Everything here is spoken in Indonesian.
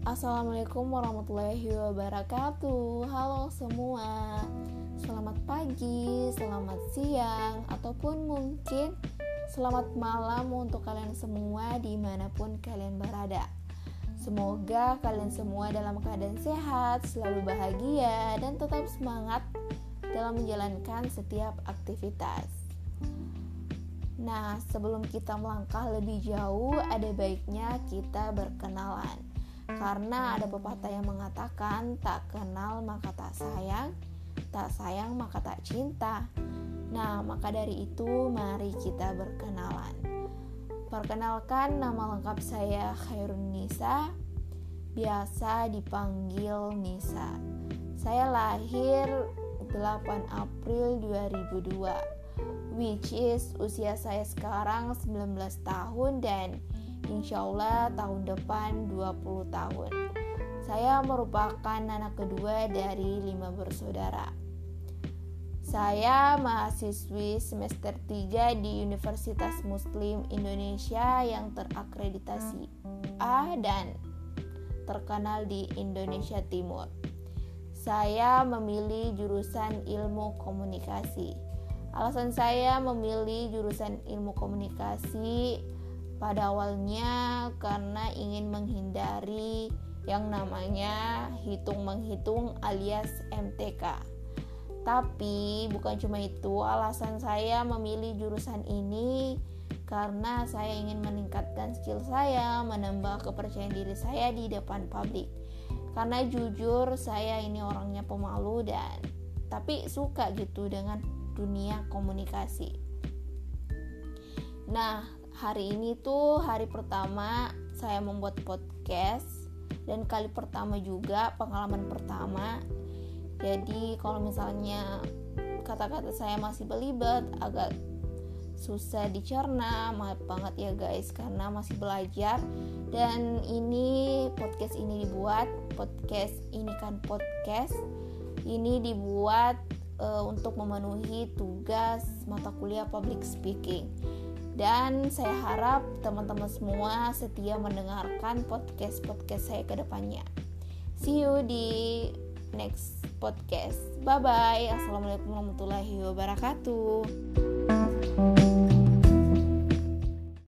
Assalamualaikum warahmatullahi wabarakatuh. Halo semua. Selamat pagi, selamat siang Ataupun mungkin selamat malam untuk kalian semua di mana pun kalian berada. Semoga kalian semua dalam keadaan sehat, selalu bahagia, dan tetap semangat dalam menjalankan setiap aktivitas. Nah, sebelum kita melangkah lebih jauh, ada baiknya kita berkenalan karena ada pepatah yang mengatakan tak kenal maka tak sayang, tak sayang maka tak cinta. Nah, maka dari itu mari kita berkenalan. Perkenalkan nama lengkap saya Khairun Nisa, biasa dipanggil Nisa. Saya lahir 8 April 2002 which is usia saya sekarang 19 tahun dan insya Allah tahun depan 20 tahun. Saya merupakan anak kedua dari lima bersaudara. Saya mahasiswi semester 3 di Universitas Muslim Indonesia yang terakreditasi A dan terkenal di Indonesia Timur. Saya memilih jurusan ilmu komunikasi. Alasan saya memilih jurusan ilmu komunikasi pada awalnya karena ingin menghindari yang namanya hitung-menghitung alias MTK. Tapi bukan cuma itu, alasan saya memilih jurusan ini karena saya ingin meningkatkan skill saya, menambah kepercayaan diri saya di depan publik. Karena jujur saya ini orangnya pemalu dan tapi suka gitu dengan dunia komunikasi. Nah, hari ini tuh hari pertama saya membuat podcast dan kali pertama juga pengalaman pertama. Jadi kalau misalnya kata-kata saya masih belibet agak susah dicerna maaf banget ya guys karena masih belajar. Dan ini podcast ini dibuat podcast ini kan podcast. Ini dibuat uh, untuk memenuhi tugas mata kuliah public speaking dan saya harap teman-teman semua setia mendengarkan podcast-podcast saya ke depannya. See you di next podcast. Bye bye. Assalamualaikum warahmatullahi wabarakatuh.